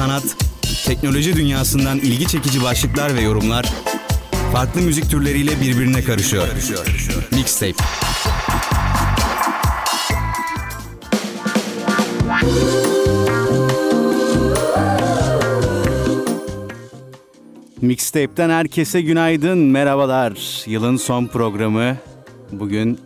sanat, teknoloji dünyasından ilgi çekici başlıklar ve yorumlar farklı müzik türleriyle birbirine karışıyor. Mixtape. Mixtape'den herkese günaydın, merhabalar. Yılın son programı. Bugün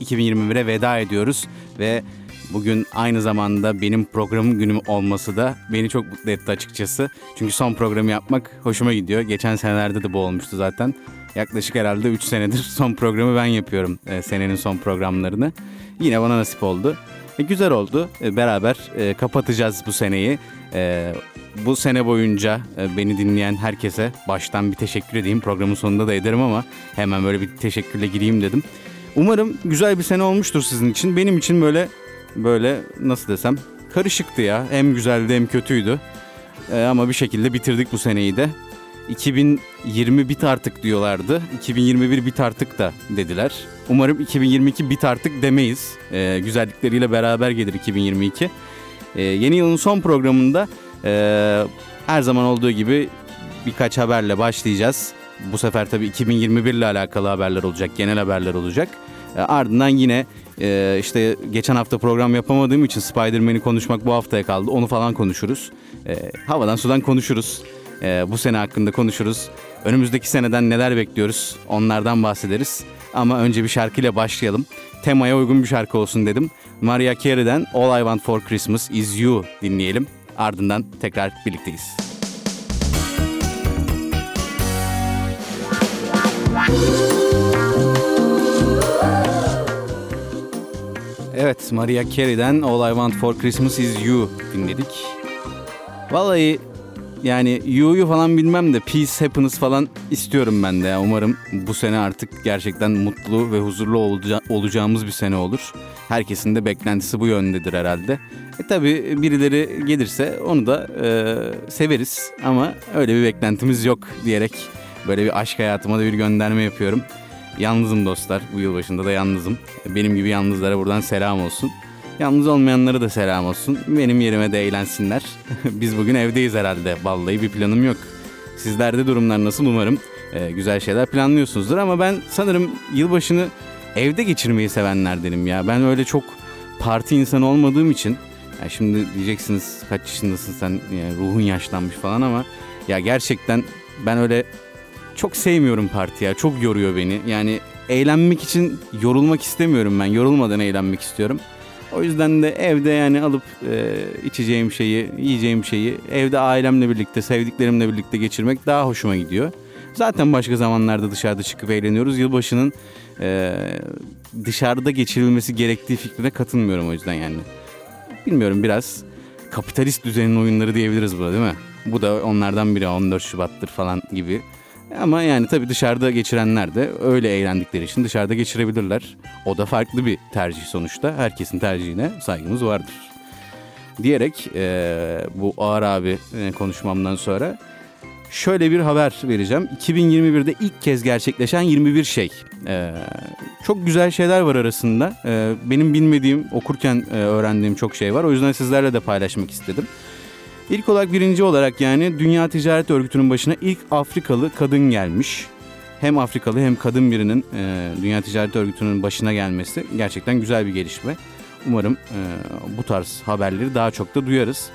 2021'e veda ediyoruz ve bugün aynı zamanda benim programım günüm olması da beni çok mutlu etti açıkçası. Çünkü son programı yapmak hoşuma gidiyor. Geçen senelerde de bu olmuştu zaten. Yaklaşık herhalde 3 senedir son programı ben yapıyorum e, senenin son programlarını. Yine bana nasip oldu. E, güzel oldu. E, beraber e, kapatacağız bu seneyi. E, bu sene boyunca e, beni dinleyen herkese baştan bir teşekkür edeyim. Programın sonunda da ederim ama hemen böyle bir teşekkürle gireyim dedim. Umarım güzel bir sene olmuştur sizin için. Benim için böyle böyle nasıl desem karışıktı ya. Hem güzeldi hem kötüydü. E, ama bir şekilde bitirdik bu seneyi de. 2020 bit artık diyorlardı. 2021 bit artık da dediler. Umarım 2022 bit artık demeyiz. E, güzellikleriyle beraber gelir 2022. E, yeni yılın son programında e, her zaman olduğu gibi birkaç haberle başlayacağız. Bu sefer tabii 2021 ile alakalı haberler olacak, genel haberler olacak. E, ardından yine e, işte geçen hafta program yapamadığım için Spider-Man'i konuşmak bu haftaya kaldı. Onu falan konuşuruz. E, havadan sudan konuşuruz. Bu sene hakkında konuşuruz. Önümüzdeki seneden neler bekliyoruz onlardan bahsederiz. Ama önce bir şarkıyla başlayalım. Temaya uygun bir şarkı olsun dedim. Mariah Carey'den All I Want For Christmas Is You dinleyelim. Ardından tekrar birlikteyiz. Evet, Mariah Carey'den All I Want For Christmas Is You dinledik. Vallahi yani You'yu falan bilmem de Peace Happiness falan istiyorum ben de. Umarım bu sene artık gerçekten mutlu ve huzurlu olaca- olacağımız bir sene olur. Herkesin de beklentisi bu yöndedir herhalde. E tabi birileri gelirse onu da e, severiz ama öyle bir beklentimiz yok diyerek böyle bir aşk hayatıma da bir gönderme yapıyorum. Yalnızım dostlar. Bu yıl başında da yalnızım. Benim gibi yalnızlara buradan selam olsun. Yalnız olmayanlara da selam olsun. Benim yerime de eğlensinler. Biz bugün evdeyiz herhalde. Vallahi bir planım yok. Sizlerde durumlar nasıl umarım e, güzel şeyler planlıyorsunuzdur ama ben sanırım yılbaşını evde geçirmeyi sevenlerdenim ya. Ben öyle çok parti insanı olmadığım için ya şimdi diyeceksiniz kaç yaşındasın sen yani ruhun yaşlanmış falan ama ya gerçekten ben öyle çok sevmiyorum parti ya. Çok yoruyor beni. Yani eğlenmek için yorulmak istemiyorum ben. Yorulmadan eğlenmek istiyorum. O yüzden de evde yani alıp e, içeceğim şeyi, yiyeceğim şeyi evde ailemle birlikte, sevdiklerimle birlikte geçirmek daha hoşuma gidiyor. Zaten başka zamanlarda dışarıda çıkıp eğleniyoruz. Yılbaşının e, dışarıda geçirilmesi gerektiği fikrine katılmıyorum o yüzden yani. Bilmiyorum biraz kapitalist düzenin oyunları diyebiliriz buna değil mi? Bu da onlardan biri 14 Şubat'tır falan gibi. Ama yani tabii dışarıda geçirenler de öyle eğlendikleri için dışarıda geçirebilirler. O da farklı bir tercih sonuçta. Herkesin tercihine saygımız vardır. Diyerek e, bu Ağır abi e, konuşmamdan sonra şöyle bir haber vereceğim. 2021'de ilk kez gerçekleşen 21 şey. E, çok güzel şeyler var arasında. E, benim bilmediğim, okurken e, öğrendiğim çok şey var. O yüzden sizlerle de paylaşmak istedim. İlk olarak birinci olarak yani Dünya Ticaret Örgütü'nün başına ilk Afrikalı kadın gelmiş. Hem Afrikalı hem kadın birinin e, Dünya Ticaret Örgütü'nün başına gelmesi gerçekten güzel bir gelişme. Umarım e, bu tarz haberleri daha çok da duyarız.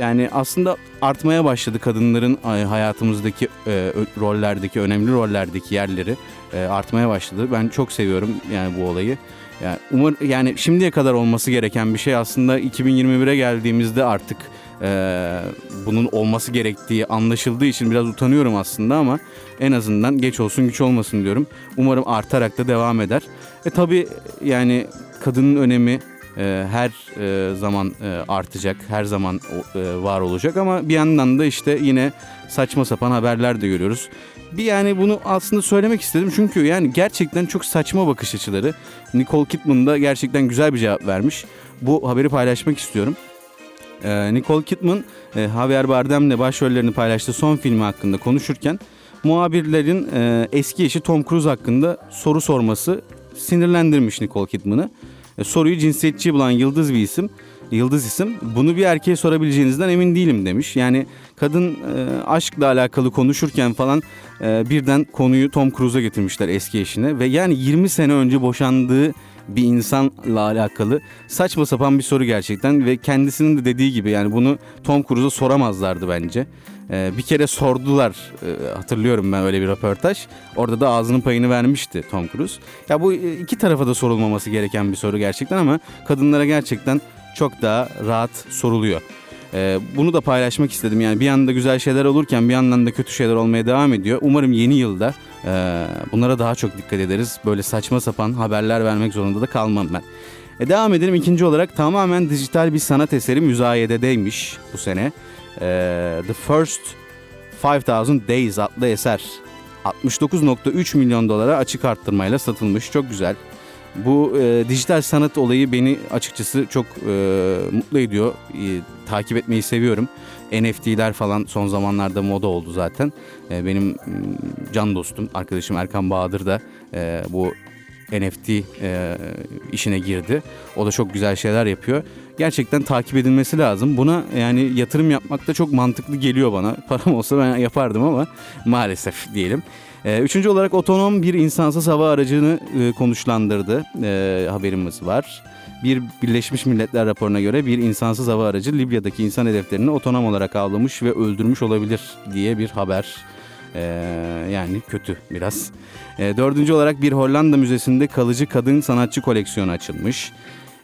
Yani aslında artmaya başladı kadınların e, hayatımızdaki e, rollerdeki, önemli rollerdeki yerleri e, artmaya başladı. Ben çok seviyorum yani bu olayı. Yani umar yani şimdiye kadar olması gereken bir şey aslında 2021'e geldiğimizde artık e, bunun olması gerektiği anlaşıldığı için biraz utanıyorum aslında ama en azından geç olsun güç olmasın diyorum. Umarım artarak da devam eder. E tabi yani kadının önemi e, her e, zaman e, artacak, her zaman e, var olacak ama bir yandan da işte yine saçma sapan haberler de görüyoruz. Bir yani bunu aslında söylemek istedim çünkü yani gerçekten çok saçma bakış açıları. Nicole Kidman da gerçekten güzel bir cevap vermiş. Bu haberi paylaşmak istiyorum. Ee, Nicole Kidman e, Javier Bardem'le başrollerini paylaştığı son filmi hakkında konuşurken muhabirlerin e, eski eşi Tom Cruise hakkında soru sorması sinirlendirmiş Nicole Kidman'ı. E, soruyu cinsiyetçi bulan yıldız bir isim yıldız isim. Bunu bir erkeğe sorabileceğinizden emin değilim demiş. Yani kadın e, aşkla alakalı konuşurken falan birden konuyu Tom Cruise'a getirmişler eski eşine. Ve yani 20 sene önce boşandığı bir insanla alakalı saçma sapan bir soru gerçekten ve kendisinin de dediği gibi yani bunu Tom Cruise'a soramazlardı bence. Ee, bir kere sordular ee, hatırlıyorum ben öyle bir röportaj. Orada da ağzının payını vermişti Tom Cruise. Ya bu e, iki tarafa da sorulmaması gereken bir soru gerçekten ama kadınlara gerçekten çok daha rahat soruluyor. Ee, bunu da paylaşmak istedim. Yani bir yanda güzel şeyler olurken bir yandan da kötü şeyler olmaya devam ediyor. Umarım yeni yılda e, bunlara daha çok dikkat ederiz. Böyle saçma sapan haberler vermek zorunda da kalmam ben. E, devam edelim. İkinci olarak tamamen dijital bir sanat eseri müzayededeymiş bu sene. E, The First 5000 Days adlı eser 69.3 milyon dolara açık arttırmayla satılmış. Çok güzel. Bu e, dijital sanat olayı beni açıkçası çok e, mutlu ediyor. E, takip etmeyi seviyorum. NFT'ler falan son zamanlarda moda oldu zaten. E, benim can dostum, arkadaşım Erkan Bahadır da e, bu NFT e, işine girdi. O da çok güzel şeyler yapıyor. Gerçekten takip edilmesi lazım. Buna yani yatırım yapmak da çok mantıklı geliyor bana. Param olsa ben yapardım ama maalesef diyelim. E, üçüncü olarak otonom bir insansız hava aracını e, konuşlandırdı e, haberimiz var. Bir Birleşmiş Milletler raporuna göre bir insansız hava aracı Libya'daki insan hedeflerini otonom olarak avlamış ve öldürmüş olabilir diye bir haber. Ee, yani kötü biraz. Ee, dördüncü olarak bir Hollanda müzesinde kalıcı kadın sanatçı koleksiyonu açılmış.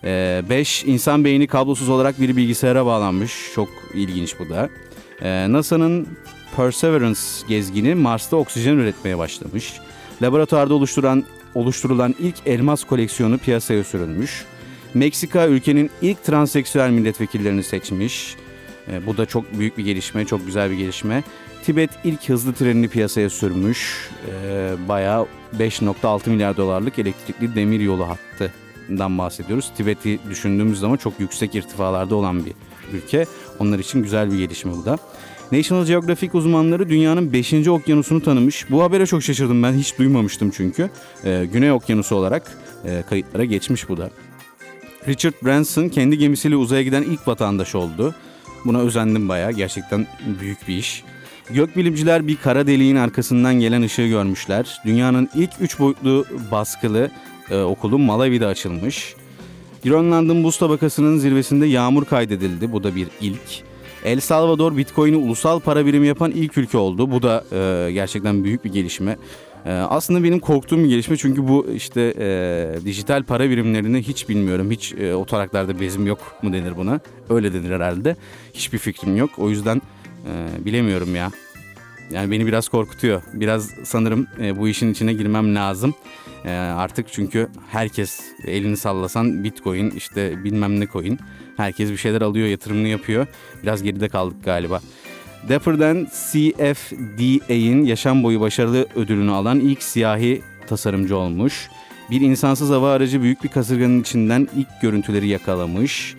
Ee, beş insan beyni kablosuz olarak bir bilgisayara bağlanmış. Çok ilginç bu da. Ee, NASA'nın Perseverance gezgini Mars'ta oksijen üretmeye başlamış. Laboratuvarda oluşturan oluşturulan ilk elmas koleksiyonu piyasaya sürülmüş. Meksika ülkenin ilk transseksüel milletvekillerini seçmiş. E, bu da çok büyük bir gelişme, çok güzel bir gelişme. Tibet ilk hızlı trenini piyasaya sürmüş. E, bayağı 5.6 milyar dolarlık elektrikli demir yolu hattından bahsediyoruz. Tibet'i düşündüğümüz zaman çok yüksek irtifalarda olan bir ülke. Onlar için güzel bir gelişme bu da. National Geographic uzmanları dünyanın 5. okyanusunu tanımış. Bu habere çok şaşırdım ben hiç duymamıştım çünkü. Ee, Güney Okyanusu olarak e, kayıtlara geçmiş bu da. Richard Branson kendi gemisiyle uzaya giden ilk vatandaş oldu. Buna özendim bayağı. Gerçekten büyük bir iş. Gökbilimciler bir kara deliğin arkasından gelen ışığı görmüşler. Dünyanın ilk üç boyutlu baskılı e, okulu Malawi'de açılmış. Grönland'ın buz tabakasının zirvesinde yağmur kaydedildi. Bu da bir ilk. El Salvador Bitcoin'i ulusal para birimi yapan ilk ülke oldu. Bu da e, gerçekten büyük bir gelişme. E, aslında benim korktuğum bir gelişme çünkü bu işte e, dijital para birimlerini hiç bilmiyorum. Hiç e, o taraklarda bezim yok mu denir buna? Öyle denir herhalde. Hiçbir fikrim yok. O yüzden e, bilemiyorum ya. Yani beni biraz korkutuyor. Biraz sanırım e, bu işin içine girmem lazım. E, artık çünkü herkes elini sallasan Bitcoin işte bilmem ne coin. Herkes bir şeyler alıyor, yatırımını yapıyor. Biraz geride kaldık galiba. Dapper'dan CFDA'in yaşam boyu başarılı ödülünü alan ilk siyahi tasarımcı olmuş. Bir insansız hava aracı büyük bir kasırganın içinden ilk görüntüleri yakalamış.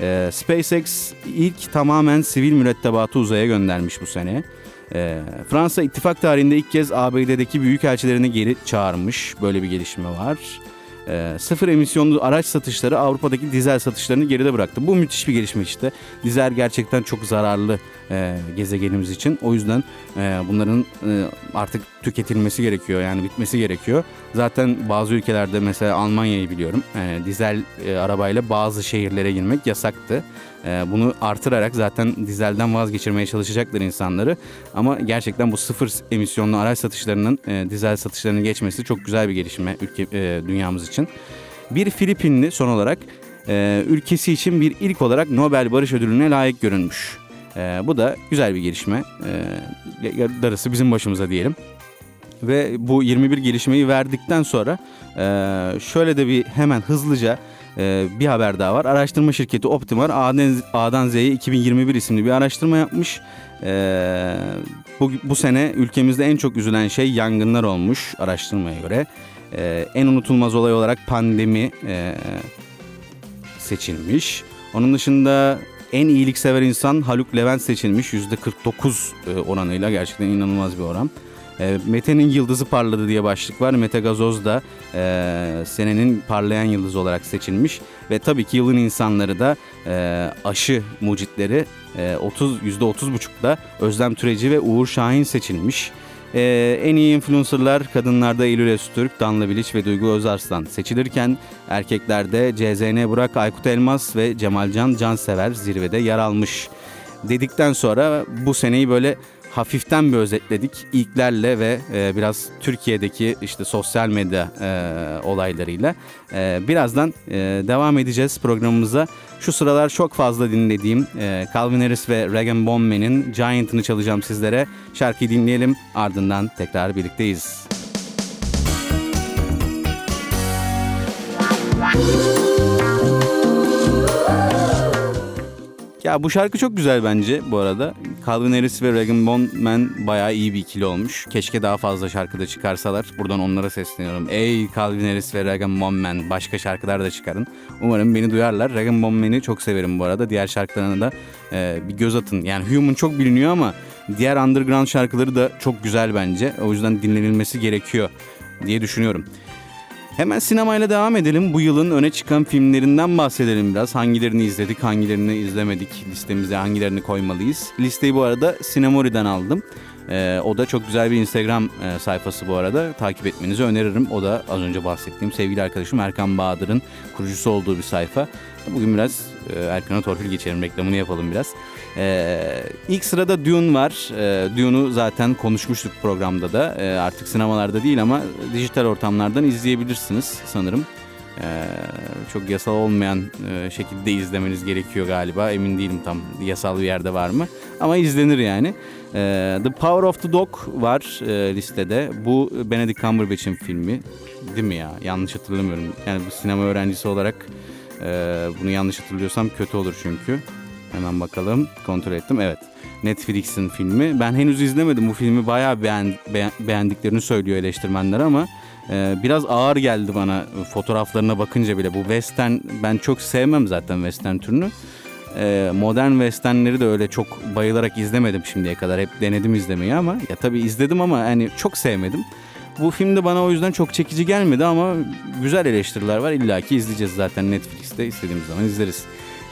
Ee, SpaceX ilk tamamen sivil mürettebatı uzaya göndermiş bu sene. Ee, Fransa ittifak tarihinde ilk kez ABD'deki büyükelçilerini geri çağırmış. Böyle bir gelişme var e, sıfır emisyonlu araç satışları Avrupa'daki dizel satışlarını geride bıraktı. Bu müthiş bir gelişme işte. Dizel gerçekten çok zararlı e, gezegenimiz için. O yüzden e, bunların e, artık tüketilmesi gerekiyor yani bitmesi gerekiyor. Zaten bazı ülkelerde mesela Almanya'yı biliyorum e, dizel e, arabayla bazı şehirlere girmek yasaktı. E, bunu artırarak zaten dizelden vazgeçirmeye çalışacaklar insanları. Ama gerçekten bu sıfır emisyonlu araç satışlarının e, dizel satışlarının geçmesi çok güzel bir gelişme ülke e, dünyamız için. Bir Filipinli son olarak e, ülkesi için bir ilk olarak Nobel Barış Ödülü'ne layık görünmüş. E, bu da güzel bir gelişme. E, darısı bizim başımıza diyelim. Ve bu 21 gelişmeyi verdikten sonra e, şöyle de bir hemen hızlıca e, bir haber daha var. Araştırma şirketi Optimar A'dan, A'dan Z'ye 2021 isimli bir araştırma yapmış. E, bu, bu sene ülkemizde en çok üzülen şey yangınlar olmuş araştırmaya göre. E, en unutulmaz olay olarak pandemi e, seçilmiş. Onun dışında en iyiliksever insan Haluk Levent seçilmiş. %49 e, oranıyla gerçekten inanılmaz bir oran. E, Mete'nin yıldızı parladı diye başlık var. Mete Gazoz da e, senenin parlayan yıldızı olarak seçilmiş. Ve tabii ki yılın insanları da e, aşı mucitleri e, 30 %30,5'da Özlem Türeci ve Uğur Şahin seçilmiş. Ee, en iyi influencerlar kadınlarda Eylül Öztürk, Danla Bilic ve Duygu Özarslan seçilirken erkeklerde CZN Burak, Aykut Elmas ve Cemalcan Cansever zirvede yer almış. Dedikten sonra bu seneyi böyle hafiften bir özetledik. İlklerle ve e, biraz Türkiye'deki işte sosyal medya e, olaylarıyla. E, birazdan e, devam edeceğiz programımıza. Şu sıralar çok fazla dinlediğim e, Calvin Harris ve Regan Bonman'in Giant'ını çalacağım sizlere. Şarkıyı dinleyelim ardından tekrar birlikteyiz. Ya bu şarkı çok güzel bence bu arada. Calvin Harris ve Regan Bondman bayağı iyi bir ikili olmuş. Keşke daha fazla şarkıda çıkarsalar. Buradan onlara sesleniyorum. Ey Calvin Harris ve Regan Bondman başka şarkılar da çıkarın. Umarım beni duyarlar. Regan Bondman'i çok severim bu arada. Diğer şarkılarına da e, bir göz atın. Yani Human çok biliniyor ama diğer underground şarkıları da çok güzel bence. O yüzden dinlenilmesi gerekiyor diye düşünüyorum. Hemen sinemayla devam edelim. Bu yılın öne çıkan filmlerinden bahsedelim biraz. Hangilerini izledik, hangilerini izlemedik, listemize hangilerini koymalıyız. Listeyi bu arada Sinemori'den aldım. Ee, o da çok güzel bir Instagram e, sayfası bu arada. Takip etmenizi öneririm. O da az önce bahsettiğim sevgili arkadaşım Erkan Bahadır'ın kurucusu olduğu bir sayfa. Bugün biraz e, Erkan'a torpil geçelim, reklamını yapalım biraz. Ee, ilk sırada Dune var. Ee, Dune'u zaten konuşmuştuk programda da. Ee, artık sinemalarda değil ama dijital ortamlardan izleyebilirsiniz sanırım. Ee, çok yasal olmayan e, şekilde izlemeniz gerekiyor galiba. Emin değilim tam yasal bir yerde var mı. Ama izlenir yani. Ee, the Power of the Dog var e, listede. Bu Benedict Cumberbatch'in filmi. Değil mi ya? Yanlış hatırlamıyorum. Yani bu sinema öğrencisi olarak e, bunu yanlış hatırlıyorsam kötü olur çünkü. Hemen bakalım. Kontrol ettim. Evet. Netflix'in filmi. Ben henüz izlemedim. Bu filmi bayağı beğen, beğen, beğendiklerini söylüyor eleştirmenler ama e, biraz ağır geldi bana fotoğraflarına bakınca bile. Bu western ben çok sevmem zaten western türünü. E, modern westernleri de öyle çok bayılarak izlemedim şimdiye kadar. Hep denedim izlemeyi ama ya tabii izledim ama yani çok sevmedim. Bu film de bana o yüzden çok çekici gelmedi ama güzel eleştiriler var. İlla ki izleyeceğiz zaten Netflix'te istediğimiz zaman izleriz.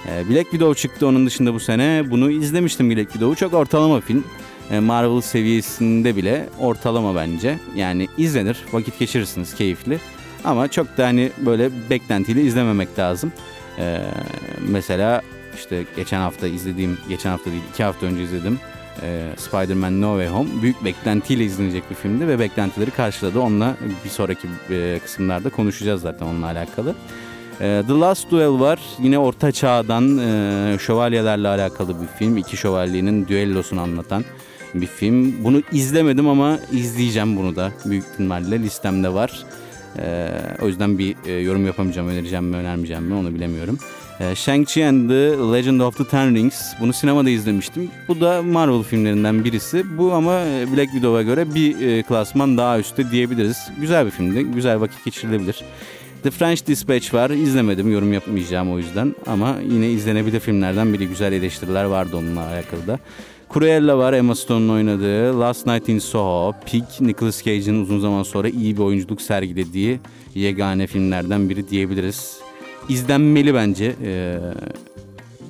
Ee, Black Widow çıktı onun dışında bu sene. Bunu izlemiştim Black Widow'u. Çok ortalama film. Ee, Marvel seviyesinde bile ortalama bence. Yani izlenir, vakit geçirirsiniz keyifli. Ama çok da hani böyle beklentiyle izlememek lazım. Ee, mesela işte geçen hafta izlediğim, geçen hafta değil iki hafta önce izledim. Ee, Spider-Man No Way Home büyük beklentiyle izlenecek bir filmdi ve beklentileri karşıladı. Onunla bir sonraki e, kısımlarda konuşacağız zaten onunla alakalı. Ee, The Last Duel var. Yine Orta Çağ'dan e, şövalyelerle alakalı bir film. İki şövalyenin düellosunu anlatan bir film. Bunu izlemedim ama izleyeceğim bunu da. Büyük ihtimalle listemde var. Ee, o yüzden bir e, yorum yapamayacağım, önereceğim mi, önermeyeceğim mi onu bilemiyorum. Ee, Shang-Chi and the Legend of the Ten Rings. Bunu sinemada izlemiştim. Bu da Marvel filmlerinden birisi. Bu ama e, Black Widow'a göre bir klasman daha üstte diyebiliriz. Güzel bir filmdi. Güzel vakit geçirilebilir. The French Dispatch var. İzlemedim. Yorum yapmayacağım o yüzden. Ama yine izlenebilir filmlerden biri. Güzel eleştiriler vardı onunla alakalı da. Cruella var Emma Stone'un oynadığı. Last Night in Soho, Pig, Nicolas Cage'in uzun zaman sonra iyi bir oyunculuk sergilediği yegane filmlerden biri diyebiliriz. İzlenmeli bence. Ee,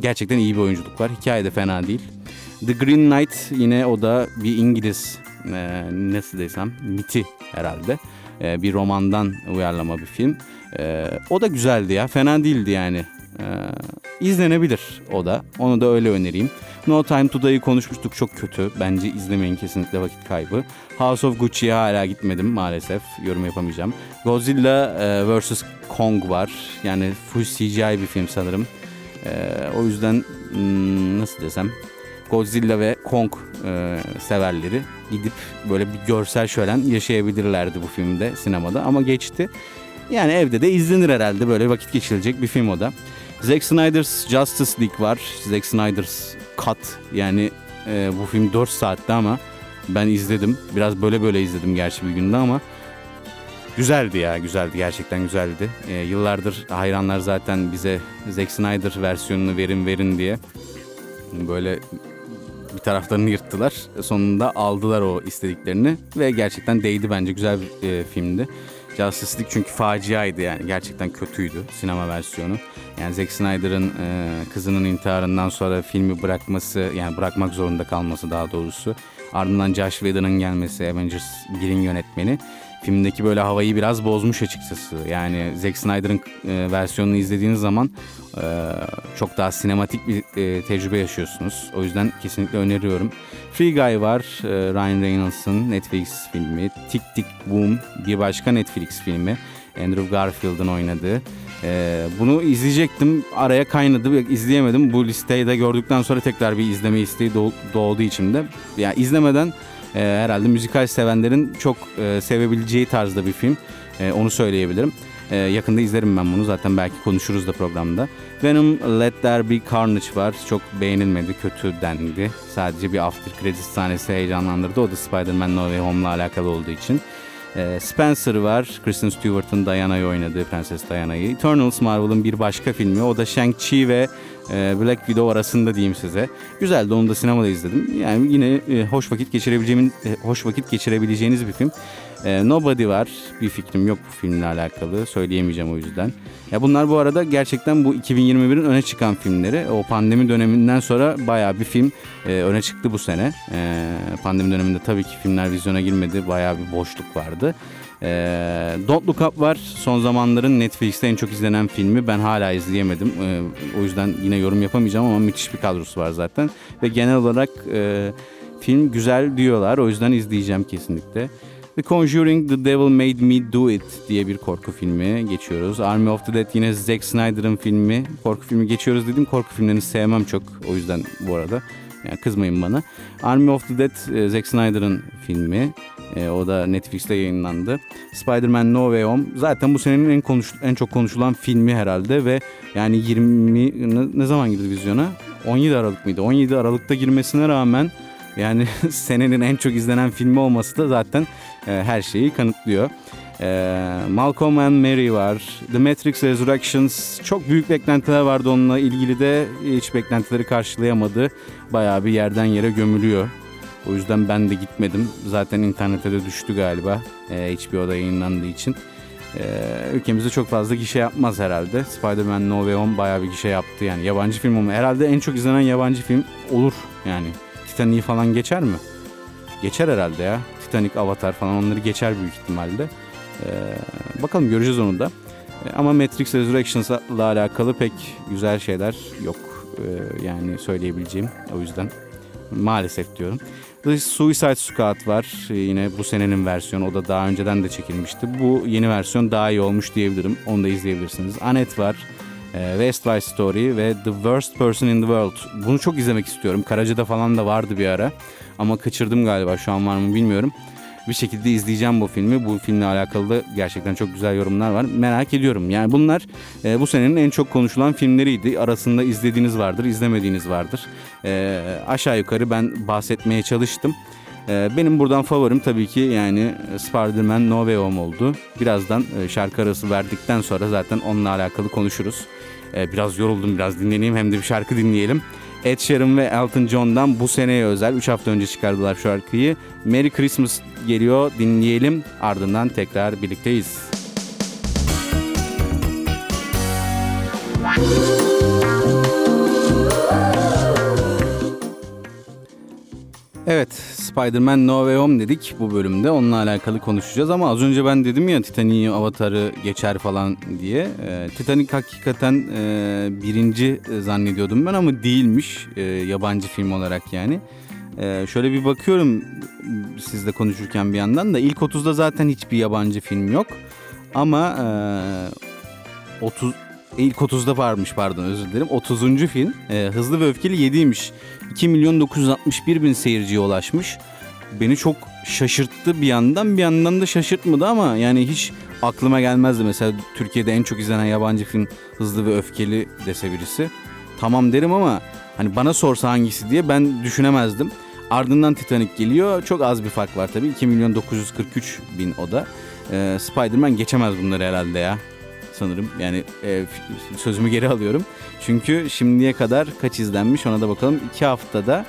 gerçekten iyi bir oyunculuk var. Hikaye de fena değil. The Green Knight yine o da bir İngiliz e, nasıl desem miti herhalde. E, bir romandan uyarlama bir film. E, o da güzeldi ya. Fena değildi yani. E, izlenebilir o da. Onu da öyle önereyim. No Time to Die'yi konuşmuştuk. Çok kötü. Bence izlemeyin kesinlikle vakit kaybı. House of Gucci'ye hala gitmedim maalesef. Yorum yapamayacağım. Godzilla e, vs. Kong var. Yani full CGI bir film sanırım. O yüzden hmm, nasıl desem Godzilla ve Kong e, severleri gidip böyle bir görsel şölen yaşayabilirlerdi bu filmde sinemada ama geçti. Yani evde de izlenir herhalde böyle vakit geçirilecek bir film o da. Zack Snyder's Justice League var. Zack Snyder's Cut yani e, bu film 4 saatte ama ben izledim. Biraz böyle böyle izledim gerçi bir günde ama güzeldi ya güzeldi gerçekten güzeldi. E, yıllardır hayranlar zaten bize Zack Snyder versiyonunu verin verin diye böyle bir taraflarını yırttılar. Sonunda aldılar o istediklerini ve gerçekten değdi bence güzel bir e, filmdi. Justice çünkü faciaydı yani gerçekten kötüydü sinema versiyonu. Yani Zack Snyder'ın e, kızının intiharından sonra filmi bırakması yani bırakmak zorunda kalması daha doğrusu. Ardından Josh Whedon'ın gelmesi Avengers 1'in yönetmeni filmdeki böyle havayı biraz bozmuş açıkçası. Yani Zack Snyder'ın e, versiyonunu izlediğiniz zaman e, çok daha sinematik bir e, tecrübe yaşıyorsunuz. O yüzden kesinlikle öneriyorum. Free Guy var. E, Ryan Reynolds'ın Netflix filmi. Tick Tick Boom bir başka Netflix filmi. Andrew Garfield'ın oynadığı. Ee, bunu izleyecektim. Araya kaynadı izleyemedim. Bu listeyi de gördükten sonra tekrar bir izleme isteği doğduğu içimde. Yani izlemeden e, herhalde müzikal sevenlerin çok e, sevebileceği tarzda bir film. E, onu söyleyebilirim. E, yakında izlerim ben bunu. Zaten belki konuşuruz da programda. Venom Let There Be Carnage var. Çok beğenilmedi, kötü dendi. Sadece bir after credits sahnesi heyecanlandırdı. O da Spider-Man No Way Home'la alakalı olduğu için. E, Spencer var. Kristen Stewart'ın Diana'yı oynadığı Prenses Diana'yı. Eternals Marvel'ın bir başka filmi. O da Shang-Chi ve e, Black Widow arasında diyeyim size. Güzeldi onu da sinemada izledim. Yani yine e, hoş vakit geçirebileceğim e, hoş vakit geçirebileceğiniz bir film. Nobody var. Bir fikrim yok bu filmle alakalı. Söyleyemeyeceğim o yüzden. Ya bunlar bu arada gerçekten bu 2021'in öne çıkan filmleri. O pandemi döneminden sonra bayağı bir film öne çıktı bu sene. pandemi döneminde tabii ki filmler vizyona girmedi. Bayağı bir boşluk vardı. E, Don't Look Up var. Son zamanların Netflix'te en çok izlenen filmi. Ben hala izleyemedim. E, o yüzden yine yorum yapamayacağım ama müthiş bir kadrosu var zaten. Ve genel olarak e, film güzel diyorlar. O yüzden izleyeceğim kesinlikle. The Conjuring The Devil Made Me Do It diye bir korku filmi geçiyoruz. Army of the Dead yine Zack Snyder'ın filmi. Korku filmi geçiyoruz dedim. Korku filmlerini sevmem çok. O yüzden bu arada. Yani kızmayın bana. Army of the Dead e, Zack Snyder'ın filmi. E, o da Netflix'te yayınlandı. Spider-Man No Way Home zaten bu senenin en konuş en çok konuşulan filmi herhalde ve yani 20 ne, ne zaman girdi vizyona? 17 Aralık mıydı? 17 Aralık'ta girmesine rağmen yani senenin en çok izlenen filmi olması da zaten e, her şeyi kanıtlıyor. E, Malcolm and Mary var. The Matrix Resurrections. Çok büyük beklentiler vardı onunla ilgili de hiç beklentileri karşılayamadı. Bayağı bir yerden yere gömülüyor o yüzden ben de gitmedim. Zaten internete de düştü galiba. E, HBO da yayınlandığı için. E, ülkemizde çok fazla gişe yapmaz herhalde. Spider-Man No Way Home bayağı bir gişe yaptı yani. Yabancı film olma. Herhalde en çok izlenen yabancı film olur yani. Titanic'i falan geçer mi? Geçer herhalde ya. Titanic, Avatar falan onları geçer büyük ihtimalle. Ee, bakalım göreceğiz onu da. Ee, ama Matrix Resurrections'la alakalı pek güzel şeyler yok. Ee, yani söyleyebileceğim. O yüzden maalesef diyorum. The Suicide Squad var. Ee, yine bu senenin versiyonu. O da daha önceden de çekilmişti. Bu yeni versiyon daha iyi olmuş diyebilirim. Onu da izleyebilirsiniz. Anet var. Ee, West Side Story ve The Worst Person in the World. Bunu çok izlemek istiyorum. Karaca'da falan da vardı bir ara. Ama kaçırdım galiba. Şu an var mı bilmiyorum bir şekilde izleyeceğim bu filmi. Bu filmle alakalı da gerçekten çok güzel yorumlar var. Merak ediyorum. Yani bunlar e, bu senenin en çok konuşulan filmleriydi. Arasında izlediğiniz vardır, izlemediğiniz vardır. E, aşağı yukarı ben bahsetmeye çalıştım. E, benim buradan favorim tabii ki yani Spider-Man No Way Home oldu. Birazdan e, şarkı arası verdikten sonra zaten onunla alakalı konuşuruz. E, biraz yoruldum, biraz dinleneyim hem de bir şarkı dinleyelim. Ed Sheeran ve Elton John'dan bu seneye özel 3 hafta önce çıkardılar şarkıyı. Merry Christmas geliyor dinleyelim ardından tekrar birlikteyiz. Evet, Spider-Man No Way Home dedik bu bölümde. Onunla alakalı konuşacağız ama az önce ben dedim ya Titanic'i, Avatar'ı geçer falan diye. E, Titanic hakikaten e, birinci zannediyordum ben ama değilmiş e, yabancı film olarak yani. E, şöyle bir bakıyorum sizle konuşurken bir yandan da ilk 30'da zaten hiçbir yabancı film yok. Ama e, 30 ilk 30'da varmış pardon özür dilerim. 30. film e, Hızlı ve Öfkeli 7'ymiş. 2 milyon 961 bin seyirciye ulaşmış. Beni çok şaşırttı bir yandan bir yandan da şaşırtmadı ama yani hiç aklıma gelmezdi. Mesela Türkiye'de en çok izlenen yabancı film Hızlı ve Öfkeli dese birisi. Tamam derim ama hani bana sorsa hangisi diye ben düşünemezdim. Ardından Titanic geliyor. Çok az bir fark var tabii. 2 milyon 943 bin o da. Ee, Spider-Man geçemez bunları herhalde ya sanırım. Yani e, sözümü geri alıyorum. Çünkü şimdiye kadar kaç izlenmiş ona da bakalım. 2 haftada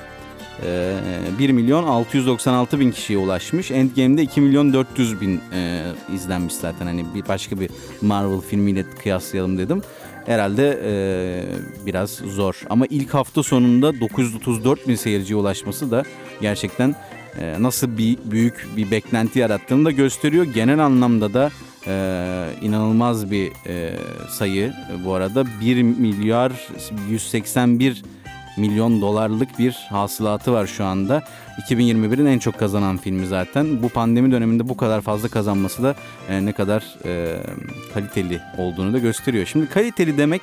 e, 1 milyon 696 bin kişiye ulaşmış. Endgame'de 2 milyon 400 bin e, izlenmiş zaten. Hani bir başka bir Marvel filmiyle kıyaslayalım dedim. Herhalde e, biraz zor. Ama ilk hafta sonunda 934 bin seyirciye ulaşması da gerçekten e, nasıl bir büyük bir beklenti yarattığını da gösteriyor. Genel anlamda da e, inanılmaz bir e, sayı bu arada 1 milyar 181 milyon dolarlık bir hasılatı var şu anda. 2021'in en çok kazanan filmi zaten. Bu pandemi döneminde bu kadar fazla kazanması da e, ne kadar e, kaliteli olduğunu da gösteriyor. Şimdi kaliteli demek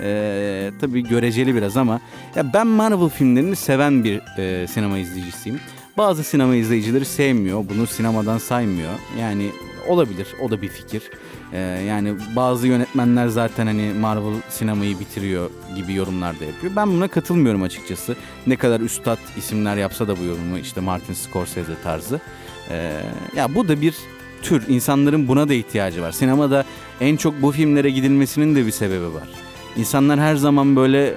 e, tabii göreceli biraz ama ya ben Marvel filmlerini seven bir e, sinema izleyicisiyim. Bazı sinema izleyicileri sevmiyor, bunu sinemadan saymıyor. Yani olabilir, o da bir fikir. Ee, yani bazı yönetmenler zaten hani Marvel sinemayı bitiriyor gibi yorumlar da yapıyor. Ben buna katılmıyorum açıkçası. Ne kadar üstad isimler yapsa da bu yorumu işte Martin Scorsese tarzı. Ee, ya bu da bir tür. insanların buna da ihtiyacı var. Sinemada en çok bu filmlere gidilmesinin de bir sebebi var. İnsanlar her zaman böyle e,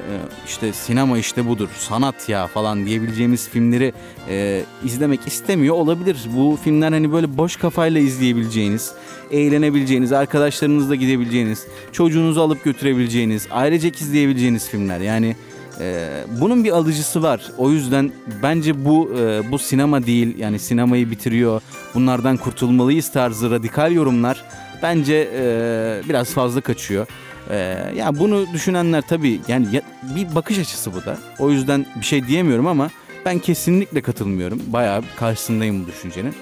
işte sinema işte budur, sanat ya falan diyebileceğimiz filmleri e, izlemek istemiyor olabilir. Bu filmler hani böyle boş kafayla izleyebileceğiniz, eğlenebileceğiniz, arkadaşlarınızla gidebileceğiniz, çocuğunuzu alıp götürebileceğiniz, ailecek izleyebileceğiniz filmler. Yani e, bunun bir alıcısı var. O yüzden bence bu e, bu sinema değil. Yani sinemayı bitiriyor. Bunlardan kurtulmalıyız tarzı radikal yorumlar bence e, biraz fazla kaçıyor. Ee, ya bunu düşünenler tabii yani ya, bir bakış açısı bu da. O yüzden bir şey diyemiyorum ama ben kesinlikle katılmıyorum. Bayağı karşısındayım bu düşüncenin.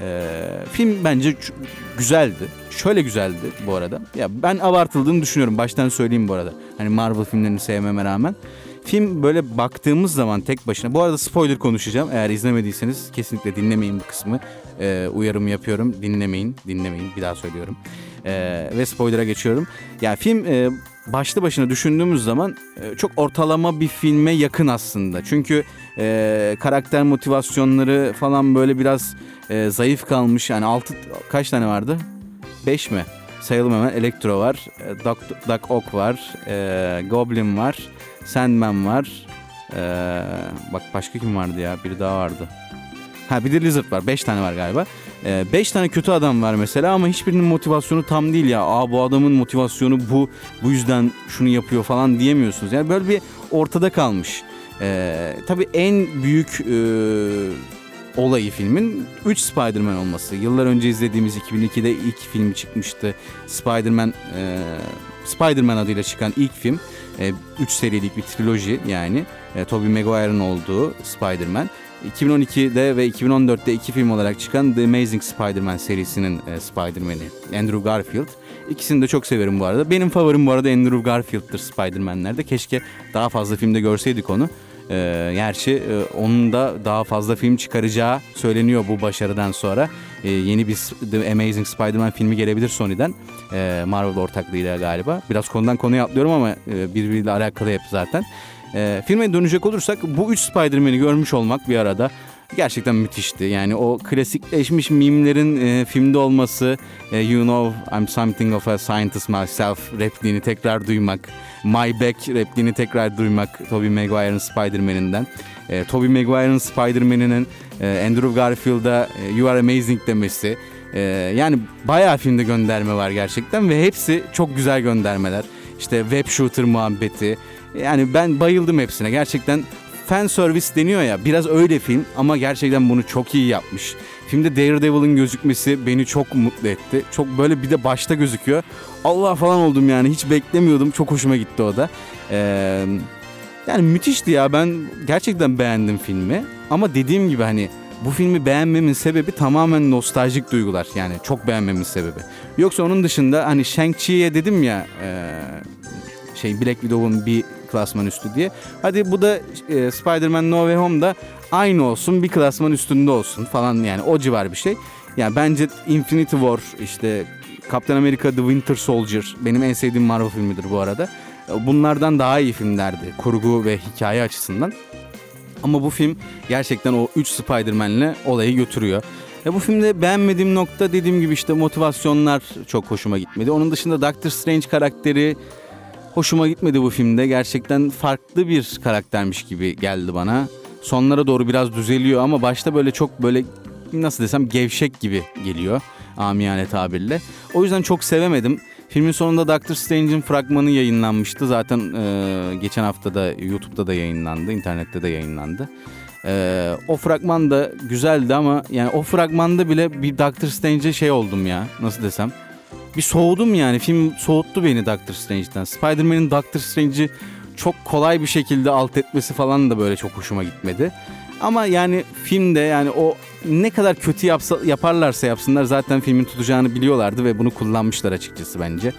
Ee, film bence güzeldi. Şöyle güzeldi bu arada. Ya ben abartıldığını düşünüyorum. Baştan söyleyeyim bu arada. Hani Marvel filmlerini sevmeme rağmen. Film böyle baktığımız zaman tek başına. Bu arada spoiler konuşacağım. Eğer izlemediyseniz kesinlikle dinlemeyin bu kısmı. Ee, uyarımı yapıyorum. Dinlemeyin. Dinlemeyin. Bir daha söylüyorum. Ee, ve spoiler'a geçiyorum. Yani film e, başlı başına düşündüğümüz zaman e, çok ortalama bir filme yakın aslında. Çünkü e, karakter motivasyonları falan böyle biraz e, zayıf kalmış. Yani altı kaç tane vardı? Beş mi? Sayalım hemen. Elektro var, e, Doc, Doc Ock var, e, Goblin var, Sandman var. E, bak başka kim vardı ya? Biri daha vardı. Ha bir de Lizard var. Beş tane var galiba. Ee, beş tane kötü adam var mesela ama hiçbirinin motivasyonu tam değil ya. Aa bu adamın motivasyonu bu. Bu yüzden şunu yapıyor falan diyemiyorsunuz. Yani böyle bir ortada kalmış. Ee, tabii en büyük e, olayı filmin 3 Spider-Man olması. Yıllar önce izlediğimiz 2002'de ilk filmi çıkmıştı. Spider-Man e, Spider-Man adıyla çıkan ilk film. 3 e, serilik bir triloji yani. E, Tobey Maguire'ın olduğu Spider-Man. 2012'de ve 2014'te iki film olarak çıkan The Amazing Spider-Man serisinin e, Spider-Man'i Andrew Garfield. İkisini de çok severim bu arada. Benim favorim bu arada Andrew Garfield'tır Spider-Man'lerde. Keşke daha fazla filmde görseydik onu. E, gerçi e, onun da daha fazla film çıkaracağı söyleniyor bu başarıdan sonra. E, yeni bir The Amazing Spider-Man filmi gelebilir Sony'den. Marvel ortaklığıyla galiba. Biraz konudan konuya atlıyorum ama e, birbiriyle alakalı hep zaten. E, filme dönecek olursak bu üç Spider-Man'i görmüş olmak bir arada gerçekten müthişti. Yani o klasikleşmiş mimlerin e, filmde olması, e, You Know I'm Something of a Scientist Myself repliğini tekrar duymak, My Back repliğini tekrar duymak Tobey Maguire'ın Spider-Man'inden. E, Tobey Maguire'ın Spider-Man'inin e, Andrew Garfield'a e, You Are Amazing demesi. E, yani bayağı filmde gönderme var gerçekten ve hepsi çok güzel göndermeler. İşte web shooter muhabbeti, yani ben bayıldım hepsine. Gerçekten fan service deniyor ya biraz öyle film ama gerçekten bunu çok iyi yapmış. Filmde Daredevil'ın gözükmesi beni çok mutlu etti. Çok böyle bir de başta gözüküyor. Allah falan oldum yani hiç beklemiyordum. Çok hoşuma gitti o da. Ee, yani müthişti ya ben gerçekten beğendim filmi. Ama dediğim gibi hani bu filmi beğenmemin sebebi tamamen nostaljik duygular. Yani çok beğenmemin sebebi. Yoksa onun dışında hani Shang-Chi'ye dedim ya e, şey Black Widow'un bir klasman üstü diye. Hadi bu da e, Spider-Man No Way Home'da aynı olsun bir klasman üstünde olsun falan yani o civar bir şey. Yani bence Infinity War işte Captain America The Winter Soldier benim en sevdiğim Marvel filmidir bu arada. Bunlardan daha iyi filmlerdi kurgu ve hikaye açısından. Ama bu film gerçekten o 3 Spider-Man'le olayı götürüyor. E bu filmde beğenmediğim nokta dediğim gibi işte motivasyonlar çok hoşuma gitmedi. Onun dışında Doctor Strange karakteri hoşuma gitmedi bu filmde. Gerçekten farklı bir karaktermiş gibi geldi bana. sonlara doğru biraz düzeliyor ama başta böyle çok böyle nasıl desem gevşek gibi geliyor amiyane tabirle. O yüzden çok sevemedim. Filmin sonunda Doctor Strange'in fragmanı yayınlanmıştı. Zaten e, geçen hafta da YouTube'da da yayınlandı, internette de yayınlandı. E, o fragman da güzeldi ama yani o fragmanda bile bir Doctor Strange'e şey oldum ya. Nasıl desem? Bir soğudum yani. Film soğuttu beni Doctor Strange'den. Spider-Man'in Doctor Strange'i çok kolay bir şekilde alt etmesi falan da böyle çok hoşuma gitmedi. Ama yani filmde yani o ne kadar kötü yapsa, yaparlarsa yapsınlar zaten filmin tutacağını biliyorlardı ve bunu kullanmışlar açıkçası bence.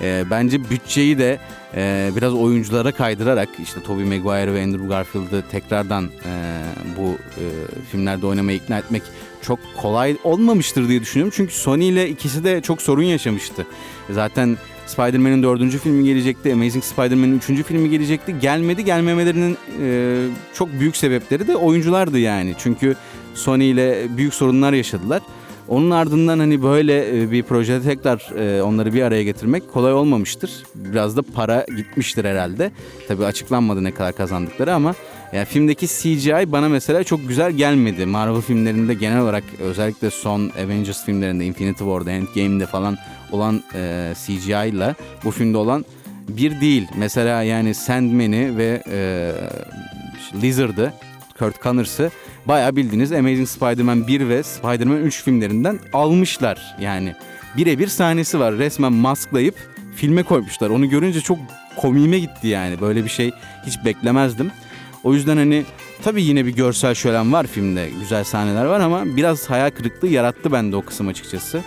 E, bence bütçeyi de e, biraz oyunculara kaydırarak işte Tobey Maguire ve Andrew Garfield'ı tekrardan e, bu e, filmlerde oynamaya ikna etmek çok kolay olmamıştır diye düşünüyorum. Çünkü Sony ile ikisi de çok sorun yaşamıştı. Zaten Spider-Man'in dördüncü filmi gelecekti. Amazing Spider-Man'in üçüncü filmi gelecekti. Gelmedi. Gelmemelerinin e, çok büyük sebepleri de oyunculardı yani. Çünkü Sony ile büyük sorunlar yaşadılar. Onun ardından hani böyle e, bir projede tekrar e, onları bir araya getirmek kolay olmamıştır. Biraz da para gitmiştir herhalde. Tabii açıklanmadı ne kadar kazandıkları ama yani filmdeki CGI bana mesela çok güzel gelmedi. Marvel filmlerinde genel olarak özellikle son Avengers filmlerinde Infinity War'da, Endgame'de falan olan e, CGI ile bu filmde olan bir değil. Mesela yani Sandman'i ve e, Lizard'ı, Kurt Conners'ı bayağı bildiğiniz Amazing Spider-Man 1 ve Spider-Man 3 filmlerinden almışlar. Yani birebir sahnesi var. Resmen masklayıp filme koymuşlar. Onu görünce çok komiğime gitti yani. Böyle bir şey hiç beklemezdim. O yüzden hani tabii yine bir görsel şölen var filmde. Güzel sahneler var ama biraz hayal kırıklığı yarattı bende o kısım açıkçası.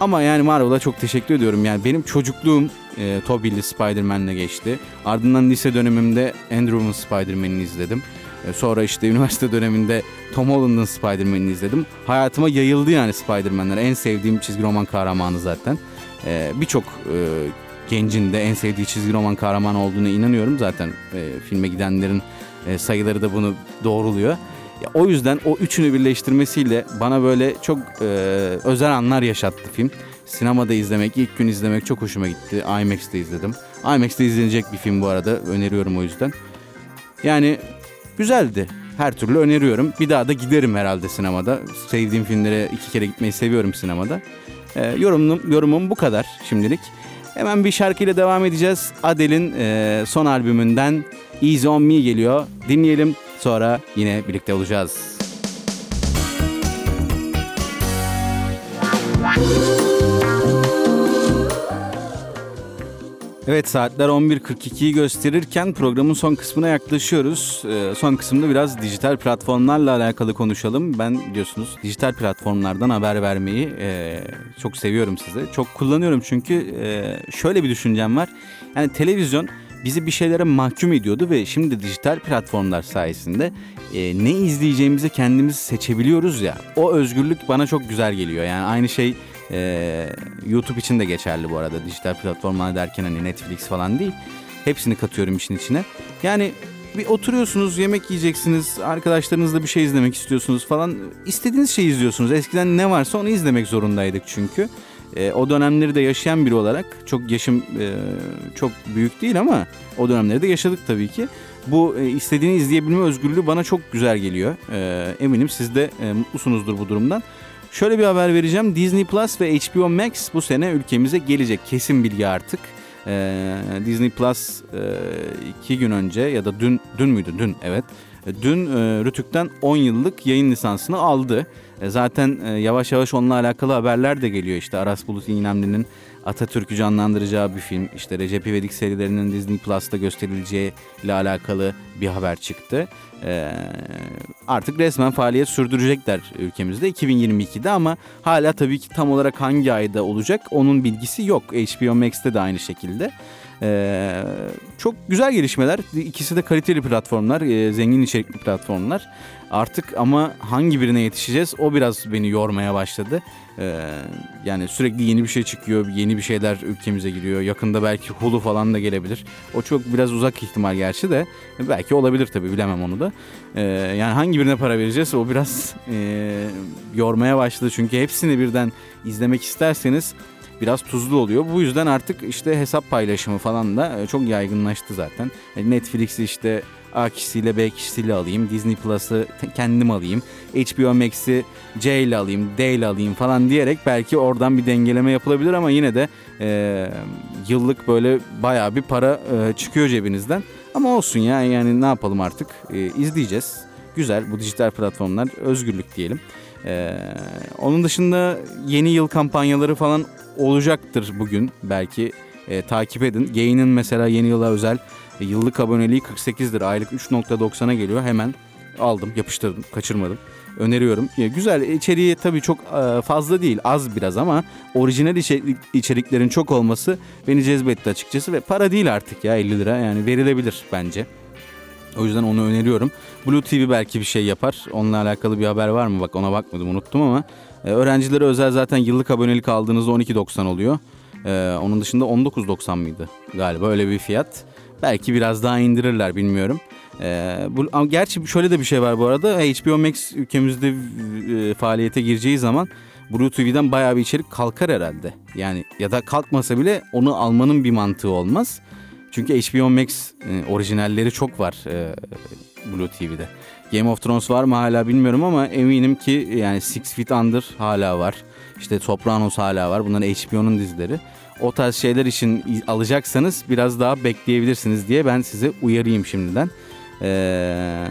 Ama yani Marvel'a çok teşekkür ediyorum. Yani benim çocukluğum e, Tobey'li Spider-Man'le geçti. Ardından lise dönemimde Andrew'un Spider-Man'ini izledim. E, sonra işte üniversite döneminde Tom Holland'ın Spider-Man'ini izledim. Hayatıma yayıldı yani Spider-Man'ler. En sevdiğim çizgi roman kahramanı zaten. E, Birçok e, gencin de en sevdiği çizgi roman kahramanı olduğuna inanıyorum. Zaten filme gidenlerin sayıları da bunu doğruluyor. O yüzden o üçünü birleştirmesiyle bana böyle çok özel anlar yaşattı film. Sinemada izlemek, ilk gün izlemek çok hoşuma gitti. IMAX'te izledim. IMAX'te izlenecek bir film bu arada. Öneriyorum o yüzden. Yani güzeldi. Her türlü öneriyorum. Bir daha da giderim herhalde sinemada. Sevdiğim filmlere iki kere gitmeyi seviyorum sinemada. E, yorumum, yorumum bu kadar şimdilik. Hemen bir şarkıyla devam edeceğiz. Adele'in e, son albümünden Easy On Me geliyor. Dinleyelim sonra yine birlikte olacağız. Evet saatler 11.42'yi gösterirken programın son kısmına yaklaşıyoruz. Ee, son kısımda biraz dijital platformlarla alakalı konuşalım. Ben biliyorsunuz dijital platformlardan haber vermeyi e, çok seviyorum size. Çok kullanıyorum çünkü e, şöyle bir düşüncem var. Yani televizyon bizi bir şeylere mahkum ediyordu ve şimdi dijital platformlar sayesinde e, ne izleyeceğimizi kendimiz seçebiliyoruz ya. O özgürlük bana çok güzel geliyor. Yani aynı şey ee, YouTube için de geçerli bu arada. Dijital platformlar derken hani Netflix falan değil. Hepsini katıyorum işin içine. Yani bir oturuyorsunuz, yemek yiyeceksiniz, arkadaşlarınızla bir şey izlemek istiyorsunuz falan. İstediğiniz şeyi izliyorsunuz. Eskiden ne varsa onu izlemek zorundaydık çünkü. E, o dönemleri de yaşayan biri olarak çok yaşım e, çok büyük değil ama o dönemleri de yaşadık tabii ki. Bu e, istediğini izleyebilme özgürlüğü bana çok güzel geliyor. E, eminim siz de e, mutlusunuzdur bu durumdan. Şöyle bir haber vereceğim. Disney Plus ve HBO Max bu sene ülkemize gelecek. Kesin bilgi artık. Ee, Disney Plus e, iki gün önce ya da dün dün müydü? Dün evet. Dün e, Rütük'ten 10 yıllık yayın lisansını aldı. E, zaten e, yavaş yavaş onunla alakalı haberler de geliyor. İşte Aras Bulut İynemli'nin Atatürk'ü canlandıracağı bir film. İşte Recep İvedik serilerinin Disney Plus'ta gösterileceği ile alakalı bir haber çıktı. Ee, artık resmen faaliyet sürdürecekler ülkemizde 2022'de ama hala tabii ki tam olarak hangi ayda olacak onun bilgisi yok. HBO Max'te de aynı şekilde. Ee, çok güzel gelişmeler. İkisi de kaliteli platformlar, e, zengin içerikli platformlar. Artık ama hangi birine yetişeceğiz o biraz beni yormaya başladı. Ee, yani sürekli yeni bir şey çıkıyor, yeni bir şeyler ülkemize giriyor. Yakında belki Hulu falan da gelebilir. O çok biraz uzak ihtimal gerçi de. Belki olabilir tabii bilemem onu da. Ee, yani hangi birine para vereceğiz o biraz e, yormaya başladı. Çünkü hepsini birden izlemek isterseniz biraz tuzlu oluyor. Bu yüzden artık işte hesap paylaşımı falan da e, çok yaygınlaştı zaten. E, Netflix'i işte A kişisiyle B kişisiyle alayım. Disney Plus'ı kendim alayım. HBO Max'i C ile alayım, D ile alayım falan diyerek belki oradan bir dengeleme yapılabilir ama yine de e, yıllık böyle bayağı bir para e, çıkıyor cebinizden. Ama olsun ya yani ne yapalım artık e, izleyeceğiz. Güzel bu dijital platformlar özgürlük diyelim. Ee, onun dışında yeni yıl kampanyaları falan olacaktır bugün belki e, takip edin. Gain'in mesela yeni yıla özel e, yıllık aboneliği 48 lira aylık 3.90'a geliyor hemen aldım yapıştırdım kaçırmadım öneriyorum. Ya, güzel içeriği tabii çok e, fazla değil az biraz ama orijinal içerik, içeriklerin çok olması beni cezbetti açıkçası ve para değil artık ya 50 lira yani verilebilir bence. O yüzden onu öneriyorum. Blue TV belki bir şey yapar. Onunla alakalı bir haber var mı? Bak ona bakmadım unuttum ama. E, öğrencilere özel zaten yıllık abonelik aldığınızda 12.90 oluyor. E, onun dışında 19.90 mıydı galiba öyle bir fiyat. Belki biraz daha indirirler bilmiyorum. E, bu, ama gerçi şöyle de bir şey var bu arada. HBO Max ülkemizde e, faaliyete gireceği zaman Blue TV'den bayağı bir içerik kalkar herhalde. Yani ya da kalkmasa bile onu almanın bir mantığı olmaz. Çünkü HBO Max e, orijinalleri çok var e, Blue TV'de. Game of Thrones var mı hala bilmiyorum ama eminim ki yani Six Feet Under hala var. İşte Sopranos hala var. Bunlar HBO'nun dizileri. O tarz şeyler için alacaksanız biraz daha bekleyebilirsiniz diye ben size uyarayım şimdiden. Ee,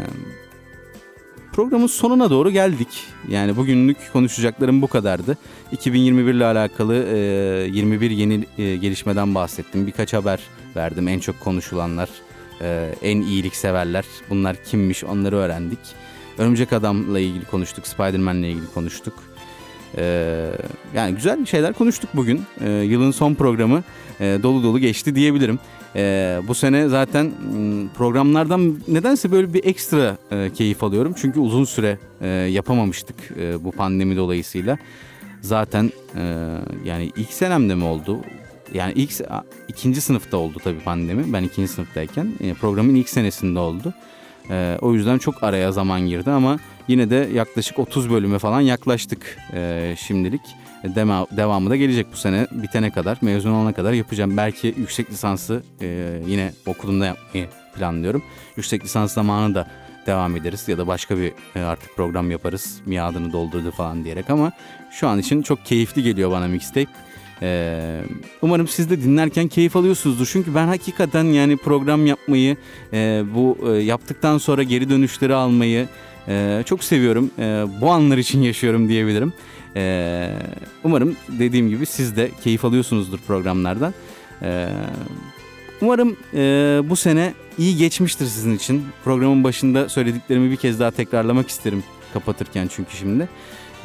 programın sonuna doğru geldik. Yani bugünlük konuşacaklarım bu kadardı. 2021 ile alakalı e, 21 yeni e, gelişmeden bahsettim. Birkaç haber verdim. En çok konuşulanlar, e, en iyilikseverler. Bunlar kimmiş onları öğrendik. Örümcek Adam'la ilgili konuştuk. Spider-Man'le ilgili konuştuk. Ee, yani güzel şeyler konuştuk bugün. Ee, yılın son programı e, dolu dolu geçti diyebilirim. Ee, bu sene zaten programlardan nedense böyle bir ekstra e, keyif alıyorum. Çünkü uzun süre e, yapamamıştık bu pandemi dolayısıyla. Zaten yani ilk senemde mi oldu? Yani ilk ikinci sınıfta oldu tabii pandemi. Ben ikinci sınıftayken programın ilk senesinde oldu. O yüzden çok araya zaman girdi ama yine de yaklaşık 30 bölüme falan yaklaştık e, şimdilik. Dema, devamı da gelecek bu sene bitene kadar, mezun olana kadar yapacağım. Belki yüksek lisansı e, yine okulumda yapmayı planlıyorum. Yüksek lisans zamanı da devam ederiz ya da başka bir e, artık program yaparız. Miadını doldurdu falan diyerek ama şu an için çok keyifli geliyor bana mixtape. Ee, umarım siz de dinlerken keyif alıyorsunuzdur. Çünkü ben hakikaten yani program yapmayı, e, bu e, yaptıktan sonra geri dönüşleri almayı e, çok seviyorum. E, bu anlar için yaşıyorum diyebilirim. E, umarım dediğim gibi siz de keyif alıyorsunuzdur programlardan. E, umarım e, bu sene iyi geçmiştir sizin için. Programın başında söylediklerimi bir kez daha tekrarlamak isterim kapatırken çünkü şimdi.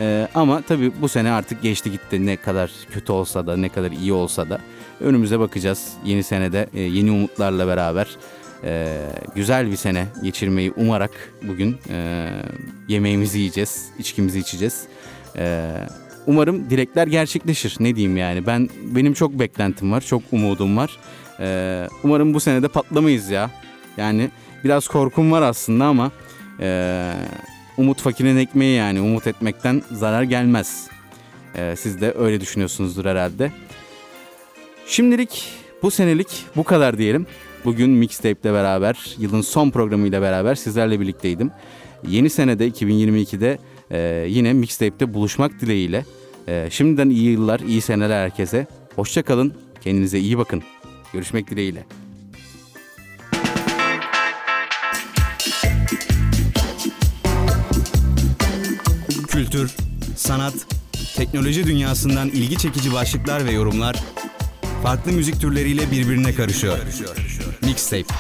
Ee, ama tabii bu sene artık geçti gitti ne kadar kötü olsa da ne kadar iyi olsa da önümüze bakacağız. Yeni senede e, yeni umutlarla beraber e, güzel bir sene geçirmeyi umarak bugün e, yemeğimizi yiyeceğiz, içkimizi içeceğiz. E, umarım dilekler gerçekleşir. Ne diyeyim yani ben benim çok beklentim var, çok umudum var. E, umarım bu senede patlamayız ya. Yani biraz korkum var aslında ama... E, umut fakirin ekmeği yani umut etmekten zarar gelmez. Ee, siz de öyle düşünüyorsunuzdur herhalde. Şimdilik bu senelik bu kadar diyelim. Bugün Mixtape ile beraber, yılın son programıyla beraber sizlerle birlikteydim. Yeni senede 2022'de e, yine Mixtape'te buluşmak dileğiyle. E, şimdiden iyi yıllar, iyi seneler herkese. Hoşçakalın, kendinize iyi bakın. Görüşmek dileğiyle. kültür, sanat, teknoloji dünyasından ilgi çekici başlıklar ve yorumlar farklı müzik türleriyle birbirine karışıyor. Mixtape.